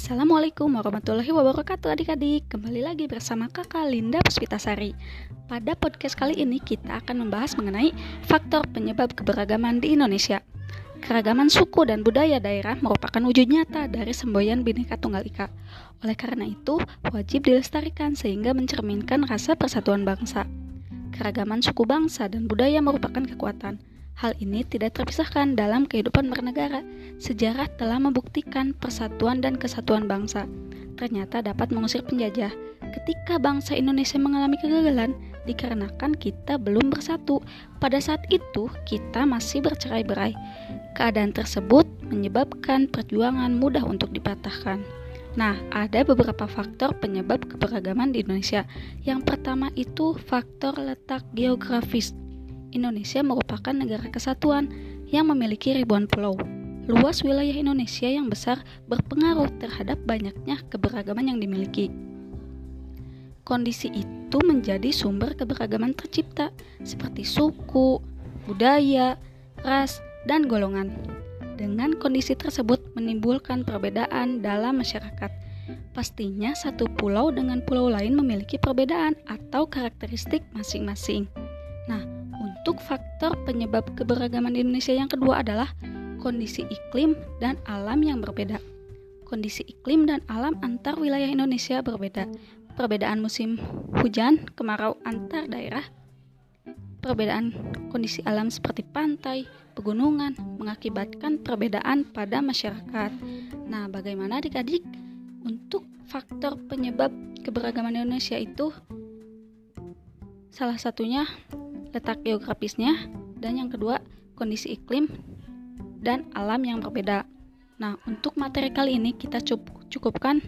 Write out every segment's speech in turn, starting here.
Assalamualaikum warahmatullahi wabarakatuh adik-adik. Kembali lagi bersama kakak Linda Puspitasari. Pada podcast kali ini kita akan membahas mengenai faktor penyebab keberagaman di Indonesia. Keragaman suku dan budaya daerah merupakan wujud nyata dari semboyan Bhinneka Tunggal Ika. Oleh karena itu, wajib dilestarikan sehingga mencerminkan rasa persatuan bangsa. Keragaman suku bangsa dan budaya merupakan kekuatan Hal ini tidak terpisahkan dalam kehidupan bernegara. Sejarah telah membuktikan persatuan dan kesatuan bangsa ternyata dapat mengusir penjajah. Ketika bangsa Indonesia mengalami kegagalan, dikarenakan kita belum bersatu. Pada saat itu, kita masih bercerai-berai. Keadaan tersebut menyebabkan perjuangan mudah untuk dipatahkan. Nah, ada beberapa faktor penyebab keberagaman di Indonesia. Yang pertama itu faktor letak geografis. Indonesia merupakan negara kesatuan yang memiliki ribuan pulau. Luas wilayah Indonesia yang besar berpengaruh terhadap banyaknya keberagaman yang dimiliki. Kondisi itu menjadi sumber keberagaman tercipta, seperti suku, budaya, ras, dan golongan. Dengan kondisi tersebut menimbulkan perbedaan dalam masyarakat. Pastinya satu pulau dengan pulau lain memiliki perbedaan atau karakteristik masing-masing. Nah, untuk faktor penyebab keberagaman di Indonesia yang kedua adalah kondisi iklim dan alam yang berbeda. Kondisi iklim dan alam antar wilayah Indonesia berbeda. Perbedaan musim hujan, kemarau antar daerah, perbedaan kondisi alam seperti pantai, pegunungan mengakibatkan perbedaan pada masyarakat. Nah, bagaimana adik-adik untuk faktor penyebab keberagaman Indonesia itu salah satunya letak geografisnya, dan yang kedua kondisi iklim dan alam yang berbeda. Nah, untuk materi kali ini kita cukupkan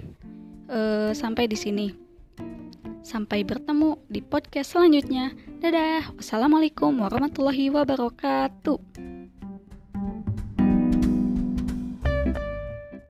uh, sampai di sini. Sampai bertemu di podcast selanjutnya. Dadah. Wassalamualaikum warahmatullahi wabarakatuh.